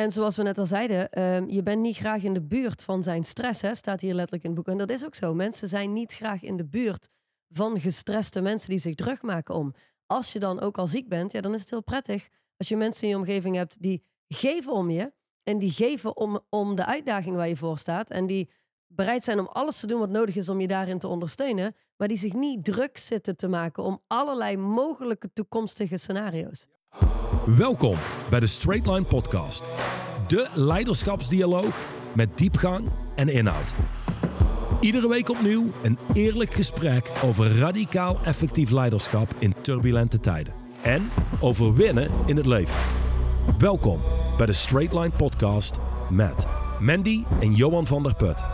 En zoals we net al zeiden, ehm, je bent niet graag in de buurt van zijn stress, hè, staat hier letterlijk in het boek. En dat is ook zo. Mensen zijn niet graag in de buurt van gestreste mensen die zich druk maken om. Als je dan ook al ziek bent, ja, dan is het heel prettig als je mensen in je omgeving hebt die geven om je. En die geven om, om de uitdaging waar je voor staat. En die bereid zijn om alles te doen wat nodig is om je daarin te ondersteunen. Maar die zich niet druk zitten te maken om allerlei mogelijke toekomstige scenario's. Welkom bij de Straight Line Podcast. De leiderschapsdialoog met diepgang en inhoud. Iedere week opnieuw een eerlijk gesprek over radicaal effectief leiderschap in turbulente tijden. En over winnen in het leven. Welkom bij de Straight Line Podcast met Mandy en Johan van der Put.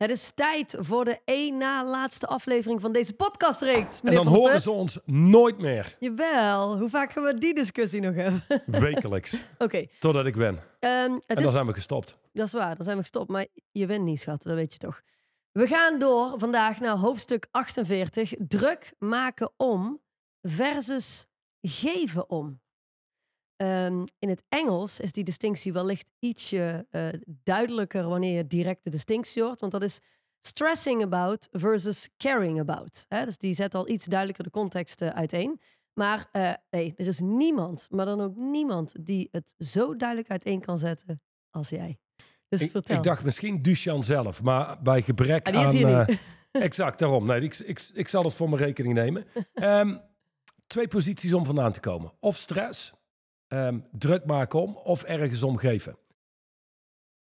Het is tijd voor de één na laatste aflevering van deze podcastreeks. En dan horen ze ons nooit meer. Jawel, hoe vaak gaan we die discussie nog hebben? Wekelijks. Oké, Totdat ik win. ehm, En is dan zijn we gestopt. Dat is waar, dan zijn we gestopt. Maar je wint niet, schat, dat weet je toch. We gaan door vandaag naar hoofdstuk 48. Druk maken om versus geven om. Ehm, in het Engels is die distinctie wellicht ietsje eh, duidelijker wanneer je direct de distinctie hoort. Want dat is stressing about versus caring about. Hè? Dus die zet al iets duidelijker de context eh, uiteen. Maar eh, nee, er is niemand, maar dan ook niemand, die het zo duidelijk uiteen kan zetten als jij. Dus Ik, vertel. ik dacht misschien Duchan zelf, maar bij gebrek Ah, die is aan... niet. exact, daarom. Nee, ik, ik, ik zal het voor mijn rekening nemen. Ehm, twee posities om vandaan te komen. Of stress, ehm, druk maken om, of ergens omgeven.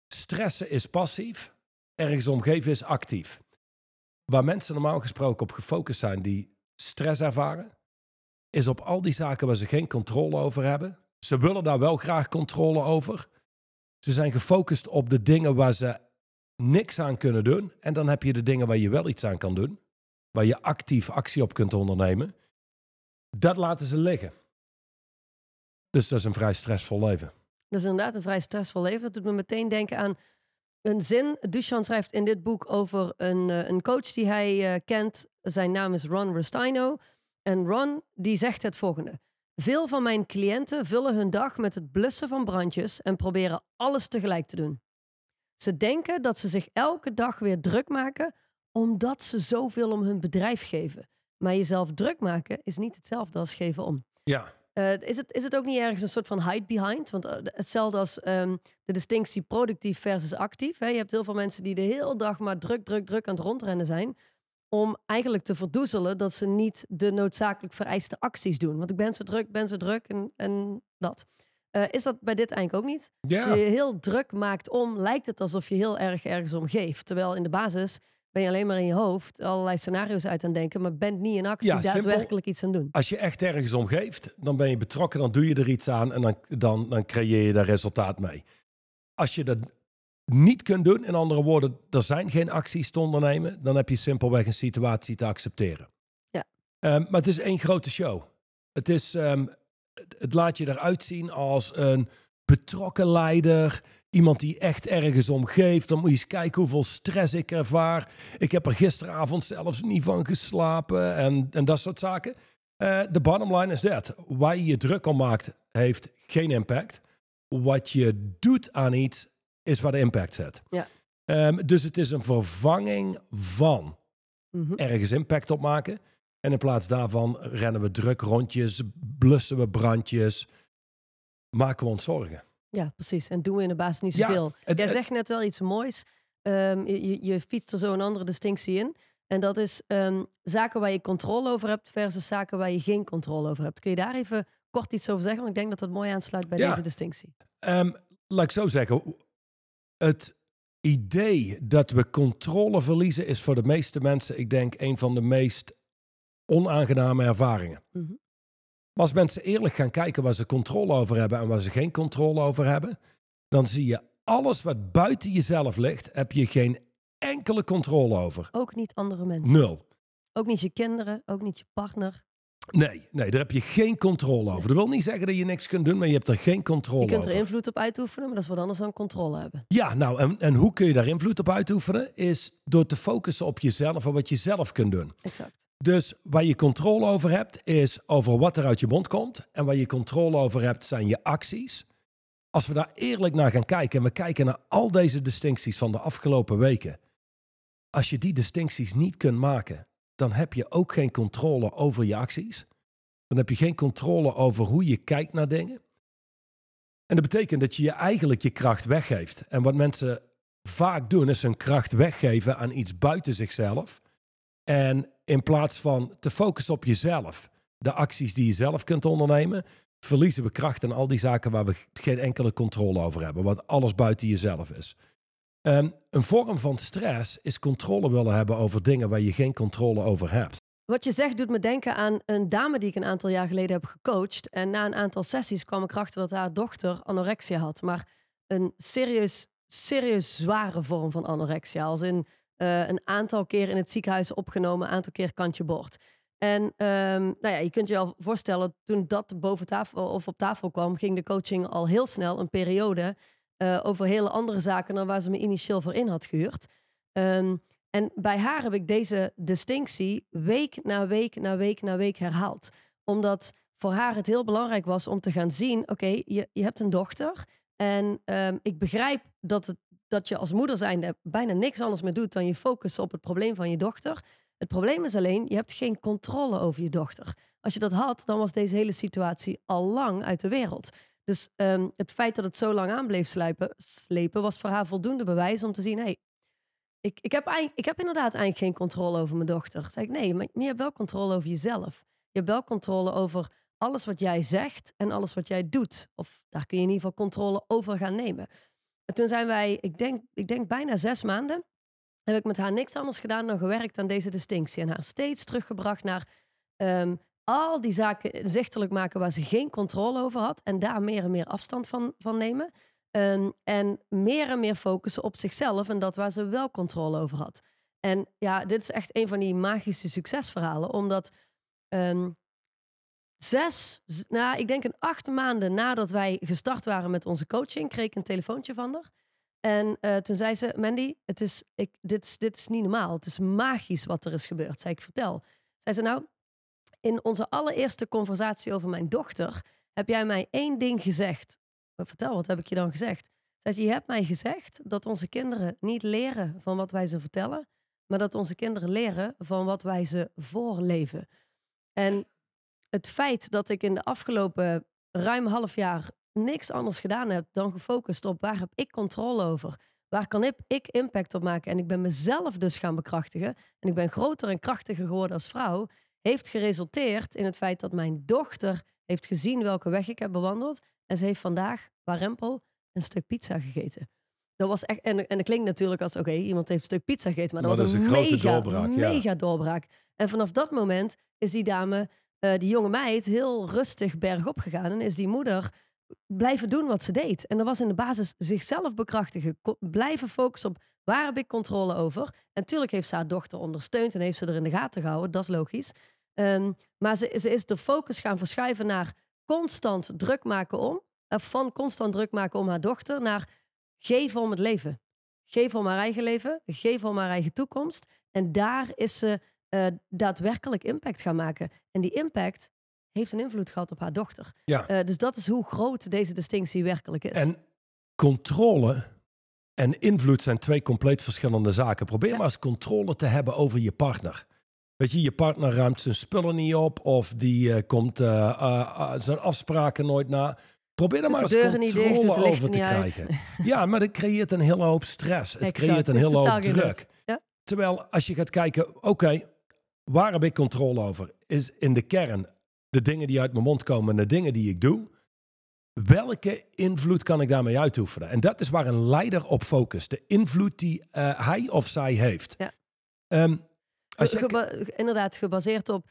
Stressen is passief, ergens omgeven is actief. Waar mensen normaal gesproken op gefocust zijn die stress ervaren, is op al die zaken waar ze geen controle over hebben. Ze willen daar wel graag controle over. Ze zijn gefocust op de dingen waar ze niks aan kunnen doen. En dan heb je de dingen waar je wel iets aan kan doen. Waar je actief actie op kunt ondernemen. Dat laten ze liggen. Dus dat is een vrij stressvol leven. Dat is inderdaad een vrij stressvol leven. Dat doet me meteen denken aan een zin. Duchamp schrijft in dit boek over een, eh, een coach die hij eh, kent. Zijn naam is Ron Rustino. En Ron die zegt het volgende. Veel van mijn cliënten vullen hun dag met het blussen van brandjes en proberen alles tegelijk te doen. Ze denken dat ze zich elke dag weer druk maken omdat ze zoveel om hun bedrijf geven. Maar jezelf druk maken is niet hetzelfde als geven om. Ja, Eh, is, het, is het ook niet ergens een soort van hide behind? Want eh, hetzelfde als ehm, de distinctie productief versus actief. Hè? Je hebt heel veel mensen die de hele dag maar druk, druk, druk aan het rondrennen zijn. Om eigenlijk te verdoezelen dat ze niet de noodzakelijk vereiste acties doen. Want ik ben zo druk, ben zo druk en, en dat. Eh, is dat bij dit eigenlijk ook niet? ja. Als je je heel druk maakt om, lijkt het alsof je heel erg ergens om geeft. Terwijl in de basis ben je alleen maar in je hoofd allerlei scenario's uit aan denken, maar bent niet in actie Ja, simpel. daadwerkelijk iets aan doen. Als je echt ergens om geeft, dan ben je betrokken, dan doe je er iets aan en dan, dan, dan creëer je daar resultaat mee. Als je dat niet kunt doen, in andere woorden, er zijn geen acties te ondernemen, dan heb je simpelweg een situatie te accepteren. Ja. Ehm, maar het is één grote show. Het, is, ehm, het laat je eruit zien als een betrokken leider. Iemand die echt ergens om geeft. Dan moet je eens kijken hoeveel stress ik ervaar. Ik heb er gisteravond zelfs niet van geslapen. En, en dat soort zaken. Eh, De bottom line is dat. Waar je je druk om maakt, heeft geen impact. Wat je doet aan iets, is waar de impact zit. Ja. Ehm, dus het is een vervanging van Mhm. ergens impact op maken. En in plaats daarvan rennen we druk rondjes, blussen we brandjes, maken we ons zorgen. Ja, precies. En doen we in de basis niet zoveel. Jij zegt net wel iets moois. Ehm, je, je- fietst er zo een andere distinctie in. En dat is ehm, zaken waar je controle over hebt versus zaken waar je geen controle over hebt. Kun je daar even kort iets over zeggen? Want ik denk dat dat mooi aansluit bij Ja. deze distinctie. Ehm, laat ik zo zeggen, het idee dat we controle verliezen is voor de meeste mensen, ik denk, een van de meest onaangename ervaringen. Mhm. Maar als mensen eerlijk gaan kijken waar ze controle over hebben en waar ze geen controle over hebben, dan zie je alles wat buiten jezelf ligt, heb je geen enkele controle over. Ook niet andere mensen. Nul. Ook niet je kinderen, ook niet je partner. Nee, nee, daar heb je geen controle over. Dat wil niet zeggen dat je niks kunt doen, maar je hebt er geen controle Je kunt er over. invloed op uitoefenen, maar dat is wat anders dan controle hebben. Ja, nou, en, en hoe kun je daar invloed op uitoefenen? Is door te focussen op jezelf en wat je zelf kunt doen. Exact. Dus waar je controle over hebt, is over wat er uit je mond komt. En waar je controle over hebt, zijn je acties. Als we daar eerlijk naar gaan kijken en we kijken naar al deze distincties van de afgelopen weken. Als je die distincties niet kunt maken, dan heb je ook geen controle over je acties. Dan heb je geen controle over hoe je kijkt naar dingen. En dat betekent dat je je eigenlijk je kracht weggeeft. En wat mensen vaak doen, is hun kracht weggeven aan iets buiten zichzelf. En in plaats van te focussen op jezelf, de acties die je zelf kunt ondernemen, verliezen we kracht in al die zaken waar we geen enkele controle over hebben, wat alles buiten jezelf is. Ehm, een vorm van stress is controle willen hebben over dingen waar je geen controle over hebt. Wat je zegt doet me denken aan een dame die ik een aantal jaar geleden heb gecoacht. En na een aantal sessies kwam ik erachter dat haar dochter anorexia had. Maar een serieus, serieus zware vorm van anorexia. Als in eh, een aantal keer in het ziekenhuis opgenomen, een aantal keer kantje bord. En ehm, nou ja, je kunt je al voorstellen, toen dat boven tafel of op tafel kwam, ging de coaching al heel snel een periode eh, over hele andere zaken dan waar ze me initieel voor in had gehuurd. Ehm, en bij haar heb ik deze distinctie week na week na week na week herhaald. Omdat voor haar het heel belangrijk was om te gaan zien: oké, je, je hebt een dochter. En ehm, ik begrijp dat, het, dat je als moeder zijnde bijna niks anders meer doet dan je focussen op het probleem van je dochter. Het probleem is alleen, je hebt geen controle over je dochter. Als je dat had, dan was deze hele situatie al lang uit de wereld. Dus ehm, het feit dat het zo lang aan bleef slepen, was voor haar voldoende bewijs om te zien: hey, ik, ik, heb ik heb inderdaad eigenlijk geen controle over mijn dochter. Zei ik, nee, maar je hebt wel controle over jezelf. Je hebt wel controle over alles wat jij zegt en alles wat jij doet. Of daar kun je in ieder geval controle over gaan nemen. En toen zijn wij, ik denk, ik denk bijna zes maanden, heb ik met haar niks anders gedaan dan gewerkt aan deze distinctie. En haar steeds teruggebracht naar ehm, al die zaken zichtelijk maken waar ze geen controle over had. En daar meer en meer afstand van, van nemen. Um, en meer en meer focussen op zichzelf en dat waar ze wel controle over had. En ja, dit is echt een van die magische succesverhalen, omdat um, zes, nou, ik denk een acht maanden nadat wij gestart waren met onze coaching, kreeg ik een telefoontje van haar. En uh, toen zei ze, Mandy, het is, ik, dit, is, dit is niet normaal. Het is magisch wat er is gebeurd. Zei ik, vertel. Zei ze, nou, in onze allereerste conversatie over mijn dochter heb jij mij één ding gezegd vertel, wat heb ik je dan gezegd? Je hebt mij gezegd dat onze kinderen niet leren van wat wij ze vertellen, maar dat onze kinderen leren van wat wij ze voorleven. En het feit dat ik in de afgelopen ruim half jaar niks anders gedaan heb dan gefocust op waar heb ik controle over? Waar kan ik impact op maken? En ik ben mezelf dus gaan bekrachtigen. En ik ben groter en krachtiger geworden als vrouw. Heeft geresulteerd in het feit dat mijn dochter heeft gezien welke weg ik heb bewandeld. En ze heeft vandaag, warempel, een stuk pizza gegeten. Dat was echt, en, en dat klinkt natuurlijk als, oké, iemand heeft een stuk pizza gegeten. Maar dat Maar was dat een, is een grote mega, doorbraak, ja. mega doorbraak. En vanaf dat moment is die dame, eh, die jonge meid, heel rustig bergop gegaan. En is die moeder blijven doen wat ze deed. En dat was in de basis zichzelf bekrachtigen. Blijven focussen op waar heb ik controle over. En natuurlijk heeft ze haar dochter ondersteund en heeft ze er in de gaten gehouden. Dat is logisch. Ehm, maar ze, ze is de focus gaan verschuiven naar constant druk maken om. eh, van constant druk maken om haar dochter naar geven om het leven. Geven om haar eigen leven, geven om haar eigen toekomst. En daar is ze eh, daadwerkelijk impact gaan maken. En die impact heeft een invloed gehad op haar dochter. Ja. Eh, dus dat is hoe groot deze distinctie werkelijk is. En controle en invloed zijn twee compleet verschillende zaken. Probeer maar eens controle te hebben over je partner. Weet je, je partner ruimt zijn spullen niet op of die eh, komt eh, eh, zijn afspraken nooit na. Probeer er maar eens dicht, controle over te uit. krijgen. Ja, maar dat creëert een hele hoop stress. Het Exact, creëert een hele hoop druk. Ja. Terwijl als je gaat kijken, oké, waar heb ik controle over? Is in de kern de dingen die uit mijn mond komen en de dingen die ik doe. Welke invloed kan ik daarmee uitoefenen? En dat is waar een leider op focust. De invloed die eh, hij of zij heeft. Ja. Ehm, als inderdaad, gebaseerd op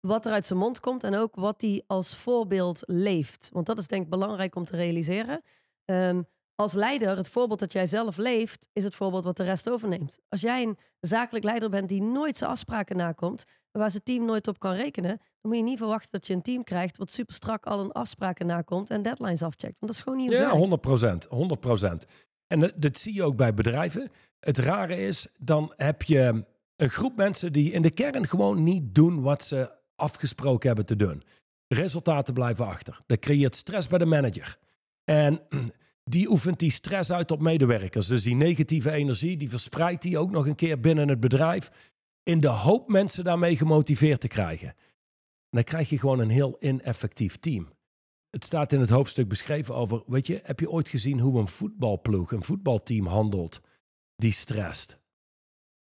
wat er uit zijn mond komt en ook wat hij als voorbeeld leeft. Want dat is denk ik belangrijk om te realiseren. Ehm, als leider, het voorbeeld dat jij zelf leeft, is het voorbeeld wat de rest overneemt. Als jij een zakelijk leider bent die nooit zijn afspraken nakomt, waar zijn team nooit op kan rekenen, dan moet je niet verwachten dat je een team krijgt wat super strak al een afspraken nakomt en deadlines afcheckt. Want dat is gewoon niet Ja, werkt. 100 procent. 100 procent. En dat, dat zie je ook bij bedrijven. Het rare is, dan heb je een groep mensen die in de kern gewoon niet doen wat ze afgesproken hebben te doen. Resultaten blijven achter. Dat creëert stress bij de manager. En die oefent die stress uit op medewerkers. Dus die negatieve energie, die verspreidt die ook nog een keer binnen het bedrijf. In de hoop mensen daarmee gemotiveerd te krijgen. En dan krijg je gewoon een heel ineffectief team. Het staat in het hoofdstuk beschreven over, weet je, heb je ooit gezien hoe een voetbalploeg, een voetbalteam handelt die stresst?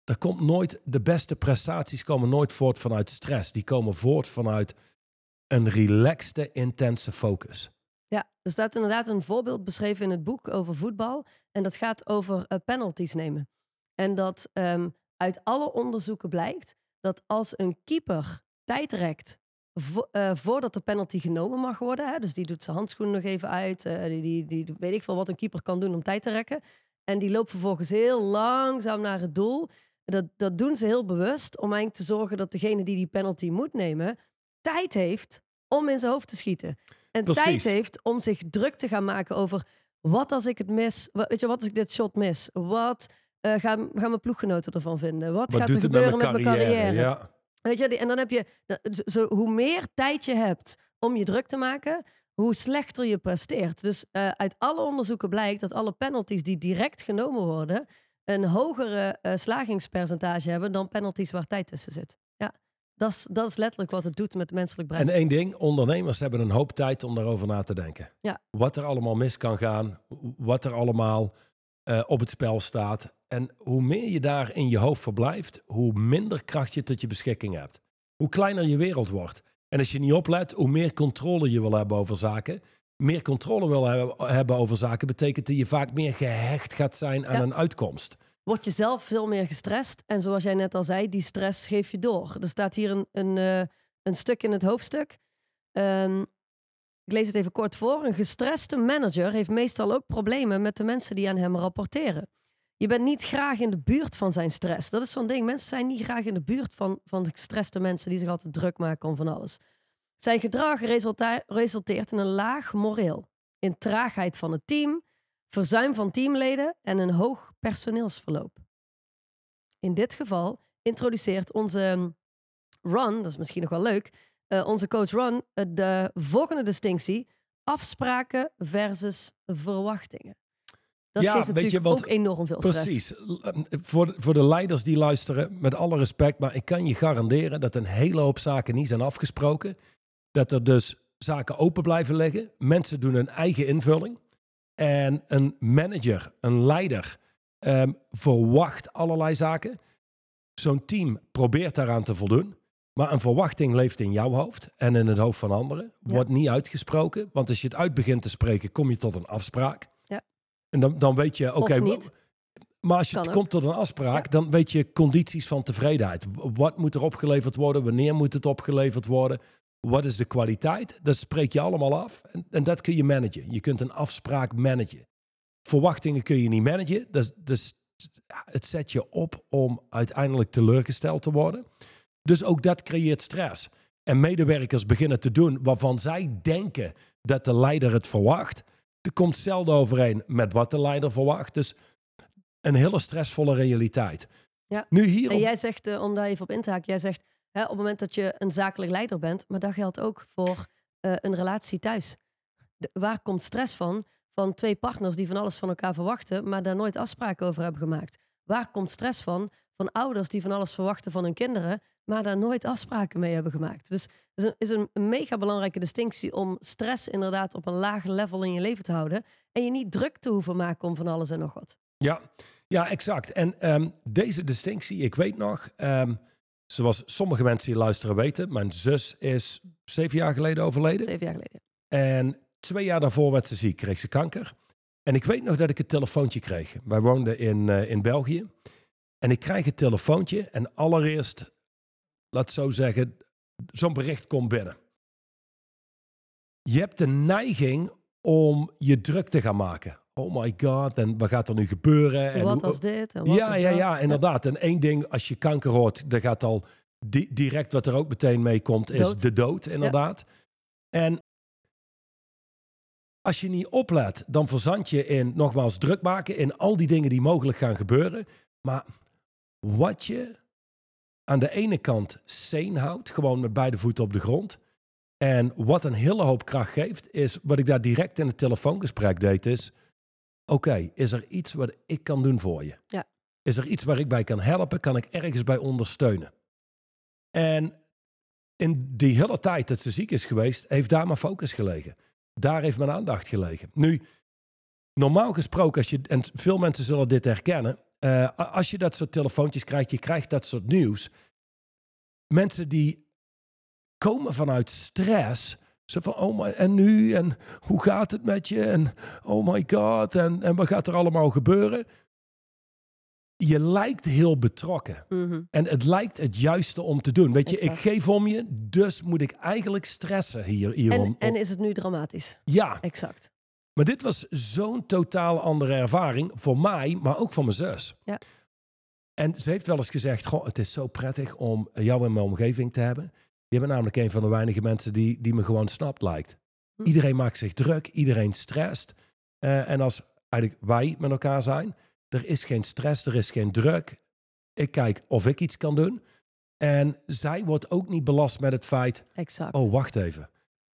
Er komt nooit, de beste prestaties komen nooit voort vanuit stress. Die komen voort vanuit een relaxte, intense focus. Ja, er staat inderdaad een voorbeeld beschreven in het boek over voetbal. En dat gaat over eh, penalties nemen. En dat ehm, uit alle onderzoeken blijkt dat als een keeper tijd rekt eh, voordat de penalty genomen mag worden, hè, dus die doet zijn handschoenen nog even uit, eh, die, die, die weet ik veel wat een keeper kan doen om tijd te rekken. En die loopt vervolgens heel langzaam naar het doel. Dat, dat doen ze heel bewust om eigenlijk te zorgen dat degene die die penalty moet nemen, tijd heeft om in zijn hoofd te schieten. En Precies. tijd heeft om zich druk te gaan maken over wat als ik het mis, Wa- weet je, wat als ik dit shot mis? Wat eh, gaan, gaan mijn ploeggenoten ervan vinden? Wat, Wat gaat er met gebeuren met mijn carrière? Ja. Weet je, die- en dan heb je, zo, hoe meer tijd je hebt om je druk te maken, hoe slechter je presteert. Dus eh, uit alle onderzoeken blijkt dat alle penalties die direct genomen worden, een hogere eh, slagingspercentage hebben dan penalties waar tijd tussen zit. Dat is, dat is letterlijk wat het doet met het menselijk brein. En één ding, ondernemers hebben een hoop tijd om daarover na te denken. Ja. Wat er allemaal mis kan gaan, wat er allemaal eh, op het spel staat. En hoe meer je daar in je hoofd verblijft, hoe minder kracht je tot je beschikking hebt. Hoe kleiner je wereld wordt. En als je niet oplet, hoe meer controle je wil hebben over zaken. Meer controle wil hebben- hebben over zaken betekent dat je vaak meer gehecht gaat zijn aan Ja. een uitkomst. Word je zelf veel meer gestrest. En zoals jij net al zei, die stress geef je door. Er staat hier een, een, eh, een stuk in het hoofdstuk. Ehm, ik lees het even kort voor. Een gestreste manager heeft meestal ook problemen met de mensen die aan hem rapporteren. Je bent niet graag in de buurt van zijn stress. Dat is zo'n ding. Mensen zijn niet graag in de buurt van, van gestreste mensen die zich altijd druk maken om van alles. Zijn gedrag resulteert in een laag moreel, in traagheid van het team, verzuim van teamleden en een hoog personeelsverloop. In dit geval introduceert onze ehm, Ron, dat is misschien nog wel leuk, eh, onze coach Ron, eh, de volgende distinctie: afspraken versus verwachtingen. Dat Ja, geeft je, natuurlijk want- ook enorm veel stress. Precies. Voor, de- voor de leiders die luisteren, met alle respect, maar ik kan je garanderen dat een hele hoop zaken niet zijn afgesproken. Dat er dus zaken open blijven liggen. Mensen doen hun eigen invulling. En een manager, een leider, ehm, verwacht allerlei zaken. Zo'n team probeert daaraan te voldoen. Maar een verwachting leeft in jouw hoofd en in het hoofd van anderen. Ja. Wordt niet uitgesproken. Want als je het uit begint te spreken, kom je tot een afspraak. Ja. En dan, dan weet je, oké, niet. maar als je Kan het ook. komt tot een afspraak, dan weet je condities van tevredenheid. Wat moet er opgeleverd worden? Wanneer moet het opgeleverd worden? Wat is de kwaliteit? Dat spreek je allemaal af. En, en dat kun je managen. Je kunt een afspraak managen. Verwachtingen kun je niet managen. Dus, dus het zet je op om uiteindelijk teleurgesteld te worden. Dus ook dat creëert stress. En medewerkers beginnen te doen waarvan zij denken dat de leider het verwacht. Er komt zelden overeen met wat de leider verwacht. Dus een hele stressvolle realiteit. Ja. Nu hier. En jij zegt, eh, om daar even op in te haken, jij zegt hè, op het moment dat je een zakelijk leider bent, maar dat geldt ook voor eh, een relatie thuis. Waar komt stress van? Van twee partners die van alles van elkaar verwachten, maar daar nooit afspraken over hebben gemaakt. Waar komt stress van? Van ouders die van alles verwachten van hun kinderen, maar daar nooit afspraken mee hebben gemaakt. Dus het is een, is een mega belangrijke distinctie om stress inderdaad op een laag level in je leven te houden. En je niet druk te hoeven maken om van alles en nog wat. Ja, ja, exact. En ehm, deze distinctie, ik weet nog, ehm, zoals sommige mensen die luisteren weten, mijn zus is zeven jaar geleden overleden. Zeven jaar geleden. En twee jaar daarvoor werd ze ziek, kreeg ze kanker. En ik weet nog dat ik een telefoontje kreeg. Wij woonden in, eh, in België. En ik krijg een telefoontje en allereerst, laat zo zeggen, zo'n bericht komt binnen. Je hebt de neiging om je druk te gaan maken oh my god, en wat gaat er nu gebeuren? En wat was dit? En wat ja, ja, ja, inderdaad. En één ding, als je kanker hoort, dan gaat al di- direct wat er ook meteen mee komt, is Dood. de dood, inderdaad. En als je niet oplet, dan verzand je in, nogmaals, druk maken in al die dingen die mogelijk gaan gebeuren. Maar wat je aan de ene kant sane houdt, gewoon met beide voeten op de grond. En wat een hele hoop kracht geeft, is wat ik daar direct in het telefoongesprek deed, is... Oké, is er iets wat ik kan doen voor je? Ja. Is er iets waar ik bij kan helpen? Kan ik ergens bij ondersteunen? En in die hele tijd dat ze ziek is geweest, heeft daar mijn focus gelegen. Daar heeft mijn aandacht gelegen. Nu, normaal gesproken, als je, en veel mensen zullen dit herkennen, eh, als je dat soort telefoontjes krijgt, je krijgt dat soort nieuws. Mensen die komen vanuit stress. Zo van, oh my, en nu? En hoe gaat het met je? En oh my god, en, en wat gaat er allemaal gebeuren? Je lijkt heel betrokken. Mhm. En het lijkt het juiste om te doen. Weet je, ik geef om je, dus moet ik eigenlijk stressen hier, hierom. En, en is het nu dramatisch? ja, Exact. maar dit was zo'n totaal andere ervaring voor mij, maar ook voor mijn zus. Ja. En ze heeft wel eens gezegd, goh, het is zo prettig om jou in mijn omgeving te hebben. Je bent namelijk een van de weinige mensen die, die me gewoon snapt lijkt. Hm. Iedereen maakt zich druk, iedereen stresst. Eh, en als eigenlijk wij met elkaar zijn, er is geen stress, er is geen druk. Ik kijk of ik iets kan doen. En zij wordt ook niet belast met het feit, Exact. oh wacht even,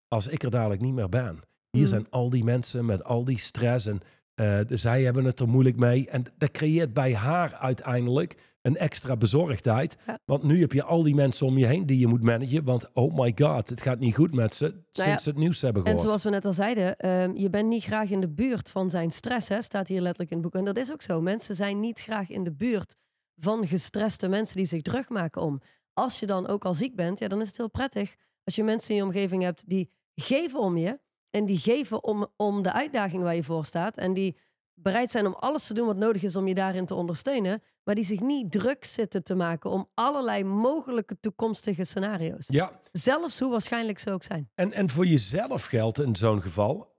als ik er dadelijk niet meer ben. Hier Mm. zijn al die mensen met al die stress en eh, zij hebben het er moeilijk mee. En dat creëert bij haar uiteindelijk een extra bezorgdheid. Ja. Want nu heb je al die mensen om je heen die je moet managen. Want oh my god, het gaat niet goed met ze sinds Nou ja, ze het nieuws hebben En gehoord. zoals we net al zeiden, ehm, je bent niet graag in de buurt van zijn stress, hè, staat hier letterlijk in het boek. En dat is ook zo. Mensen zijn niet graag in de buurt van gestreste mensen die zich druk maken om. Als je dan ook al ziek bent, ja, dan is het heel prettig als je mensen in je omgeving hebt die geven om je. En die geven om, om de uitdaging waar je voor staat. En die bereid zijn om alles te doen wat nodig is om je daarin te ondersteunen. Maar die zich niet druk zitten te maken om allerlei mogelijke toekomstige scenario's. Ja, Zelfs hoe waarschijnlijk ze ook zijn. en, en voor jezelf geldt in zo'n geval,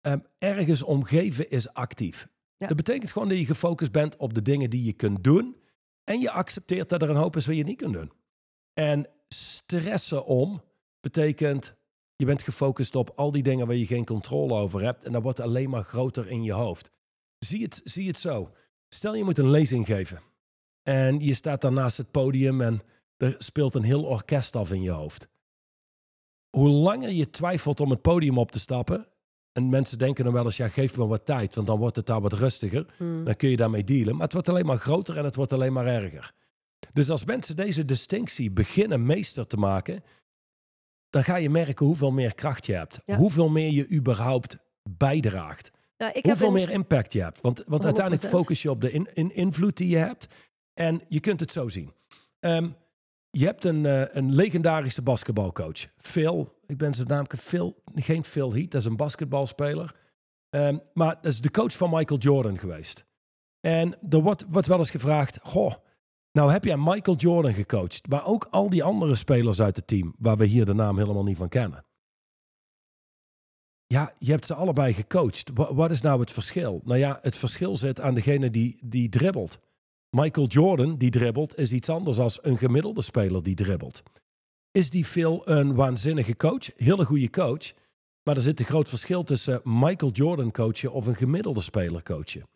ehm, ergens omgeven is actief. Ja. Dat betekent gewoon dat je gefocust bent op de dingen die je kunt doen. En je accepteert dat er een hoop is wat je niet kunt doen. En stressen om betekent, je bent gefocust op al die dingen waar je geen controle over hebt. En dat wordt alleen maar groter in je hoofd. Zie het, zie het zo. Stel je moet een lezing geven. En je staat dan naast het podium en er speelt een heel orkest af in je hoofd. Hoe langer je twijfelt om het podium op te stappen. En mensen denken dan wel eens, ja, geef me wat tijd, want dan wordt het daar wat rustiger. Hmm. Dan kun je daarmee dealen. Maar het wordt alleen maar groter en het wordt alleen maar erger. Dus als mensen deze distinctie beginnen meester te maken, dan ga je merken hoeveel meer kracht je hebt. Ja. Hoeveel meer je überhaupt bijdraagt. Nou, ik heb hoeveel meer impact je hebt. Want, want uiteindelijk 100%. focus je op de in, in- invloed die je hebt. En je kunt het zo zien. Ehm, je hebt een, eh, een legendarische basketbalcoach. Phil, ik ben zijn naam, Phil, geen Phil Heath, dat is een basketbalspeler. Ehm, maar dat is de coach van Michael Jordan geweest. En er wordt, wordt wel eens gevraagd, goh, nou heb jij Michael Jordan gecoacht, maar ook al die andere spelers uit het team, waar we hier de naam helemaal niet van kennen. Ja, je hebt ze allebei gecoacht. Wa- Wat is nou het verschil? Nou ja, het verschil zit aan degene die, die dribbelt. Michael Jordan, die dribbelt, is iets anders dan een gemiddelde speler die dribbelt. Is die Phil een waanzinnige coach? Hele goede coach. Maar er zit een groot verschil tussen Michael Jordan coachen of een gemiddelde speler coachen.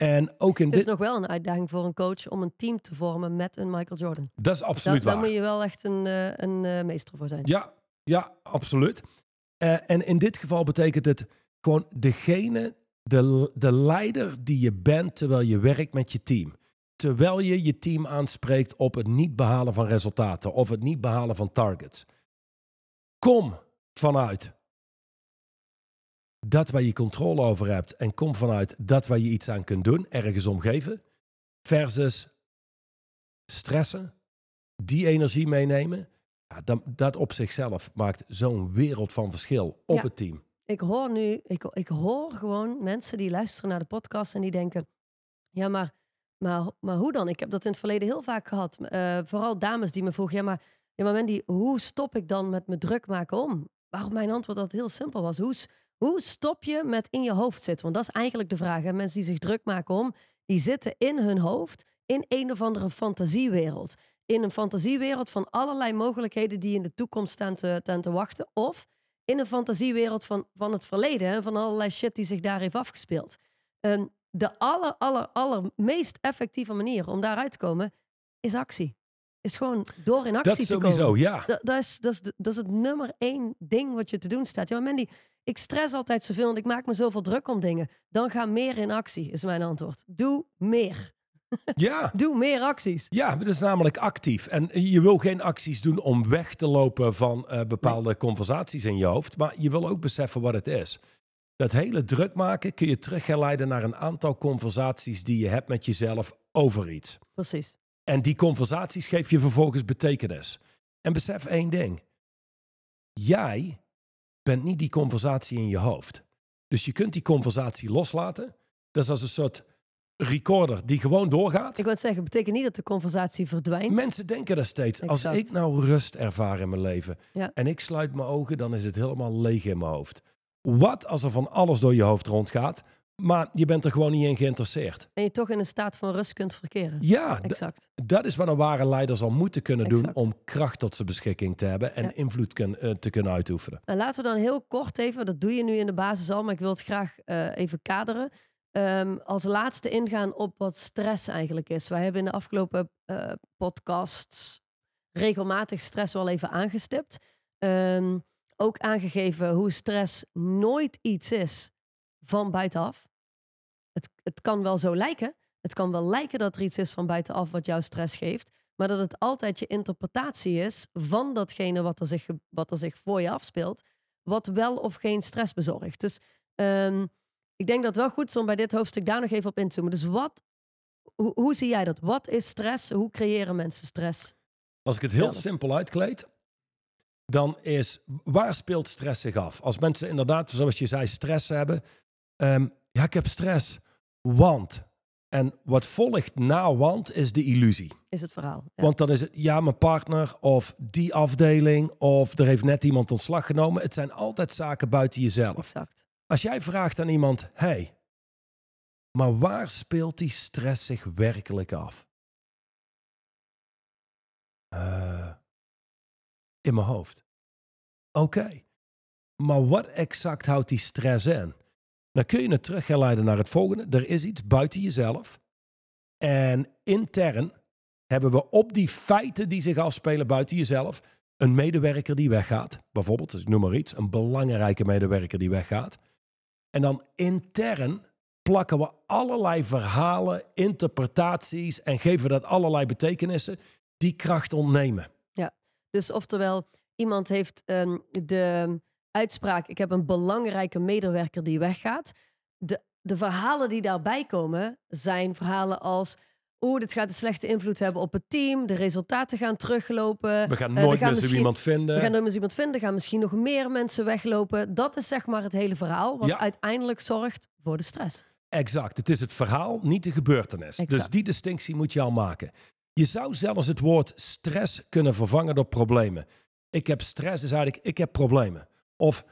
En ook in Het is dit... nog wel een uitdaging voor een coach om een team te vormen met een Michael Jordan. Dat is Daar, absoluut daar waar. moet je wel echt een, eh, een eh, meester voor zijn. Ja, ja, absoluut. Eh, en in dit geval betekent het gewoon degene, de, de leider die je bent terwijl je werkt met je team. Terwijl je je team aanspreekt op het niet behalen van resultaten of het niet behalen van targets. Kom vanuit dat waar je controle over hebt en kom vanuit dat waar je iets aan kunt doen, ergens omgeven, versus stressen, die energie meenemen. Ja, dat, dat op zichzelf maakt zo'n wereld van verschil op Ja. het team. Ik hoor nu, ik, ik hoor gewoon mensen die luisteren naar de podcast en die denken, ja, maar, maar, maar hoe dan? Ik heb dat in het verleden heel vaak gehad. Eh, vooral dames die me vroegen, ja, maar, ja, maar Mandy, hoe stop ik dan met me druk maken om? Waarop mijn antwoord dat heel simpel was. Hoe, Hoe stop je met in je hoofd zitten? Want dat is eigenlijk de vraag. Hè? Mensen die zich druk maken om, die zitten in hun hoofd in een of andere fantasiewereld. In een fantasiewereld van allerlei mogelijkheden die in de toekomst staan te, staan te wachten. Of in een fantasiewereld van, van het verleden, hè? van allerlei shit die zich daar heeft afgespeeld. Ehm, de aller, aller, aller meest effectieve manier om daaruit te komen is actie. Is gewoon door in actie Dat te komen. sowieso, ja. Dat, dat, is, dat, is, dat is het nummer één ding wat je te doen staat. Ja, maar Mandy, ik stress altijd zoveel en ik maak me zoveel druk om dingen. Dan ga meer in actie, is mijn antwoord. Doe meer. Ja. Doe meer acties. Ja, dat is namelijk actief. En je wil geen acties doen om weg te lopen van eh, bepaalde conversaties in je hoofd. Maar je wil ook beseffen wat het is. Dat hele druk maken kun je terugleiden naar een aantal conversaties die je hebt met jezelf over iets. Precies. En die conversaties geef je vervolgens betekenis. En besef één ding. Jij bent niet die conversatie in je hoofd. Dus je kunt die conversatie loslaten. Dat is als een soort recorder die gewoon doorgaat. Ik wil zeggen, betekent niet dat de conversatie verdwijnt. Mensen denken dat steeds. Als ik nou rust ervaar in mijn leven Ja. en ik sluit mijn ogen, dan is het helemaal leeg in mijn hoofd. Wat als er van alles door je hoofd rondgaat, maar je bent er gewoon niet in geïnteresseerd? En je toch in een staat van rust kunt verkeren. Ja, Exact. dat is wat een ware leider zal moeten kunnen doen om kracht tot zijn beschikking te hebben en Ja. invloed kun- eh, te kunnen uitoefenen. Nou, laten we dan heel kort even, dat doe je nu in de basis al, maar ik wil het graag eh, even kaderen. Ehm, als laatste ingaan op wat stress eigenlijk is. Wij hebben in de afgelopen eh, podcasts regelmatig stress wel even aangestipt. Ehm, ook aangegeven hoe stress nooit iets is van buitenaf. Het, het kan wel zo lijken. Het kan wel lijken dat er iets is van buitenaf wat jou stress geeft. Maar dat het altijd je interpretatie is van datgene wat er zich, wat er zich voor je afspeelt. Wat wel of geen stress bezorgt. Dus ehm, ik denk dat het wel goed is om bij dit hoofdstuk daar nog even op in te zoomen. Dus wat, hoe, hoe zie jij dat? Wat is stress? Hoe creëren mensen stress? Als ik het heel Ja. simpel uitkleed, dan is waar speelt stress zich af? Als mensen inderdaad, zoals je zei, stress hebben. ehm, ja, ik heb stress, want. En wat volgt na want is de illusie. Is het verhaal? Ja. Want dan is het, ja, mijn partner of die afdeling of er heeft net iemand ontslag genomen. Het zijn altijd zaken buiten jezelf. exact. Als jij vraagt aan iemand, hey, maar waar speelt die stress zich werkelijk af? Eh, in mijn hoofd. Oké, maar wat exact houdt die stress in? Dan kun je het terugleiden naar het volgende. Er is iets buiten jezelf. En intern hebben we op die feiten die zich afspelen buiten jezelf een medewerker die weggaat. Bijvoorbeeld, dus ik noem maar iets, een belangrijke medewerker die weggaat. En dan intern plakken we allerlei verhalen, interpretaties en geven dat allerlei betekenissen die kracht ontnemen. Dus oftewel, iemand heeft ehm, de uitspraak: ik heb een belangrijke medewerker die weggaat. De, de verhalen die daarbij komen zijn verhalen als. Oeh, dit gaat een slechte invloed hebben op het team. De resultaten gaan teruglopen. We gaan Eh, nooit gaan meer zo iemand vinden. We gaan nooit meer iemand vinden. Er gaan misschien nog meer mensen weglopen. Dat is zeg maar het hele verhaal. Wat Ja. uiteindelijk zorgt voor de stress. Exact. Het is het verhaal, niet de gebeurtenis. Dus die distinctie moet je al maken. Je zou zelfs het woord stress kunnen vervangen door problemen. Ik heb stress, is eigenlijk ik heb problemen. Of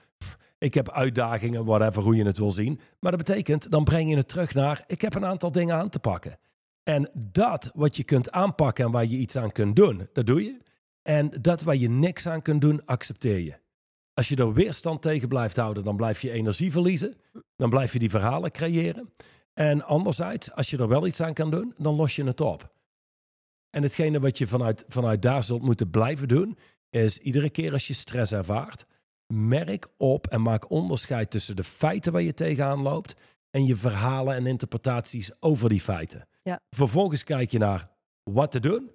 ik heb uitdagingen, whatever, hoe je het wil zien. Maar dat betekent, dan breng je het terug naar ik heb een aantal dingen aan te pakken. En dat wat je kunt aanpakken en waar je iets aan kunt doen, dat doe je. En dat waar je niks aan kunt doen, accepteer je. Als je er weerstand tegen blijft houden, dan blijf je energie verliezen. Dan blijf je die verhalen creëren. En anderzijds, als je er wel iets aan kan doen, dan los je het op. En hetgene wat je vanuit, vanuit daar zult moeten blijven doen, is iedere keer als je stress ervaart, merk op en maak onderscheid tussen de feiten waar je tegenaan loopt en je verhalen en interpretaties over die feiten. Ja. Vervolgens kijk je naar wat te doen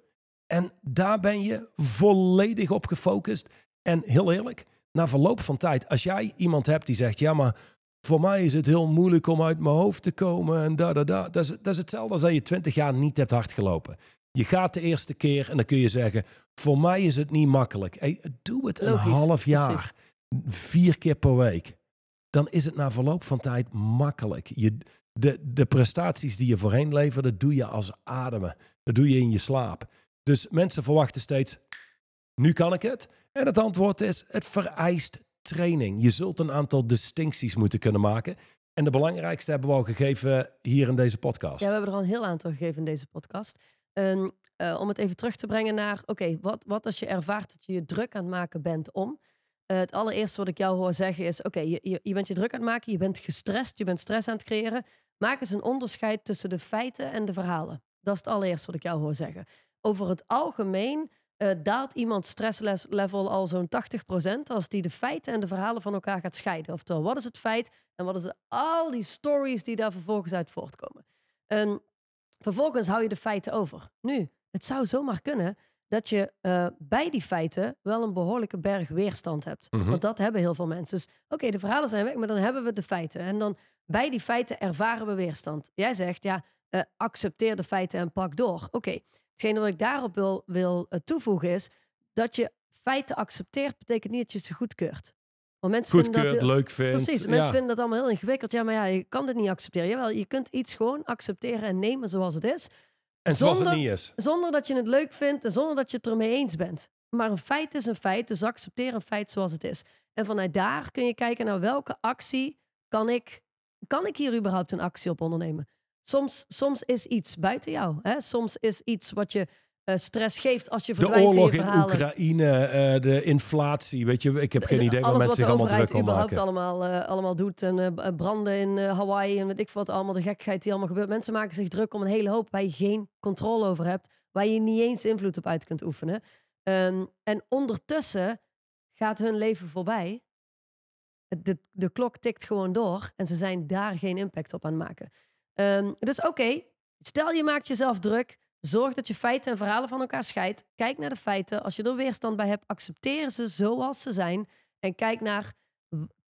en daar ben je volledig op gefocust. En heel eerlijk, na verloop van tijd, als jij iemand hebt die zegt, ja maar voor mij is het heel moeilijk om uit mijn hoofd te komen en da da da. Dat is, dat is hetzelfde als dat je twintig jaar niet hebt hardgelopen. Je gaat de eerste keer en dan kun je zeggen, voor mij is het niet makkelijk. Hey, doe het een half jaar, precies. Vier keer per week. Dan is het na verloop van tijd makkelijk. Je, de, de prestaties die je voorheen leverde, doe je als ademen. Dat doe je in je slaap. Dus mensen verwachten steeds, nu kan ik het. En het antwoord is, het vereist training. Je zult een aantal distincties moeten kunnen maken. En de belangrijkste hebben we al gegeven hier in deze podcast. Ja, we hebben er al een heel aantal gegeven in deze podcast. En, eh, om het even terug te brengen naar, oké, wat, wat als je ervaart dat je je druk aan het maken bent om? Eh, het allereerste wat ik jou hoor zeggen is, oké, je, je, bent je druk aan het maken, je bent gestrest, je bent stress aan het creëren. Maak eens een onderscheid tussen de feiten en de verhalen. Dat is het allereerste wat ik jou hoor zeggen. Over het algemeen eh, daalt iemands stresslevel al zo'n 80% als die de feiten en de verhalen van elkaar gaat scheiden. Oftewel, wat is het feit en wat is al die stories die daar vervolgens uit voortkomen. En vervolgens hou je de feiten over. Nu, het zou zomaar kunnen dat je uh, bij die feiten wel een behoorlijke berg weerstand hebt. Mhm. Want dat hebben heel veel mensen. Dus oké, de verhalen zijn weg, maar dan hebben we de feiten. En dan bij die feiten ervaren we weerstand. Jij zegt, ja, eh, accepteer de feiten en pak door. Oké, hetgene wat ik daarop wil, wil eh, toevoegen is dat je feiten accepteert, betekent niet dat je ze goedkeurt. Want mensen vinden Goedkeurt, dat, leuk vindt. Precies, mensen ja. vinden dat allemaal heel ingewikkeld. Ja, maar ja, je kan dit niet accepteren. Jawel, je kunt iets gewoon accepteren en nemen zoals het is. En zoals het zonder- niet is. Zonder dat je het leuk vindt en zonder dat je het ermee eens bent. Maar een feit is een feit, dus accepteer een feit zoals het is. En vanuit daar kun je kijken naar welke actie kan ik, kan ik hier überhaupt een actie op ondernemen. Soms, soms is iets buiten jou. Hè? Soms is iets wat je eh, stress geeft als je De verdwijnt in oorlog in. Oekraïne, eh, de inflatie, weet je, ik heb geen De- idee waar alles mensen wat zich de allemaal druk om überhaupt maken. allemaal, eh, allemaal doet. En branden in Hawaii en weet ik wat allemaal. De gekheid die allemaal gebeurt. Mensen maken zich druk om een hele hoop waar je geen controle over hebt. Waar je niet eens invloed op uit kunt oefenen. Ehm, en ondertussen gaat hun leven voorbij. De, de klok tikt gewoon door. En ze zijn daar geen impact op aan het maken. Ehm, dus oké, stel je maakt jezelf druk. Zorg dat je feiten en verhalen van elkaar scheidt. Kijk naar de feiten. Als je er weerstand bij hebt, accepteer ze zoals ze zijn. En kijk naar,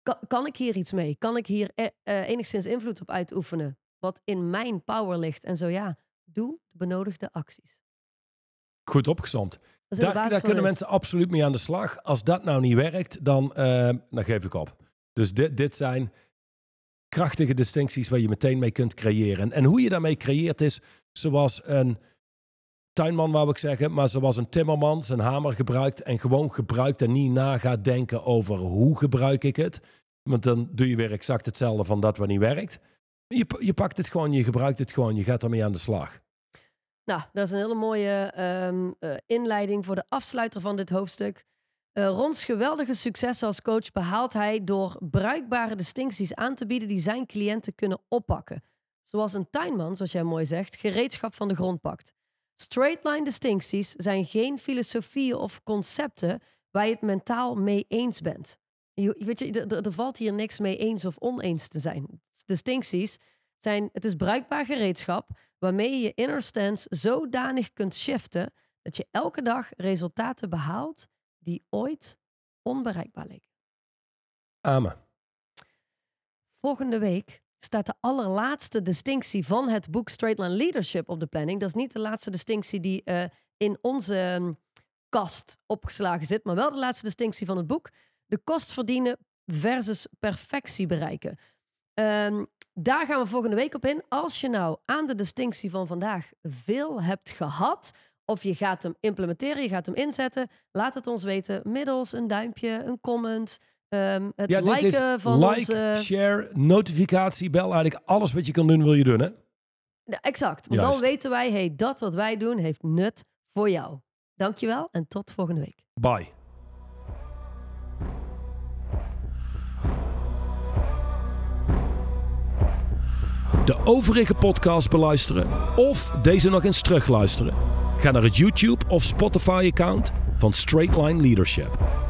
kan, kan ik hier iets mee? Kan ik hier eh, eh, enigszins invloed op uitoefenen? Wat in mijn power ligt. En zo ja, doe de benodigde acties. Goed opgezond. Daar, kunnen mensen absoluut mee aan de slag. Als dat nou niet werkt, dan, eh, dan geef ik op. Dus dit, dit zijn krachtige distincties waar je meteen mee kunt creëren. En, en hoe je daarmee creëert is zoals een tuinman, wou ik zeggen, maar zoals een timmerman zijn hamer gebruikt en gewoon gebruikt en niet na gaat denken over hoe gebruik ik het. Want dan doe je weer exact hetzelfde van dat wat niet werkt. Je, je pakt het gewoon, je gebruikt het gewoon, je gaat ermee aan de slag. Nou, dat is een hele mooie ehm, eh, inleiding voor de afsluiter van dit hoofdstuk. Eh, Rons geweldige successen als coach behaalt hij door bruikbare distincties aan te bieden die zijn cliënten kunnen oppakken. Zoals een tuinman, zoals jij mooi zegt, gereedschap van de grond pakt. Straight line distincties zijn geen filosofieën of concepten waar je het mentaal mee eens bent. Je, weet je, er valt hier niks mee eens of oneens te zijn. Distincties zijn, het is bruikbaar gereedschap waarmee je je inner stance zodanig kunt shiften dat je elke dag resultaten behaalt die ooit onbereikbaar leken. Amen. Volgende week staat de allerlaatste distinctie van het boek Straight Line Leadership op de planning. Dat is niet de laatste distinctie die eh, in onze ehm, kast opgeslagen zit, maar wel de laatste distinctie van het boek. De kost verdienen versus perfectie bereiken. Ehm, daar gaan we volgende week op in. Als je nou aan de distinctie van vandaag veel hebt gehad, of je gaat hem implementeren, je gaat hem inzetten, laat het ons weten middels een duimpje, een comment, ehm, het Ja, liken van like, onze... share, notificatie, bel. Eigenlijk alles wat je kan doen, wil je doen, hè? Ja, exact. Want dan weten wij, hey, dat wat wij doen heeft nut voor jou. Dankjewel en tot volgende week. Bye. De overige podcast beluisteren of deze nog eens terugluisteren? Ga naar het YouTube of Spotify account van Straight Line Leadership.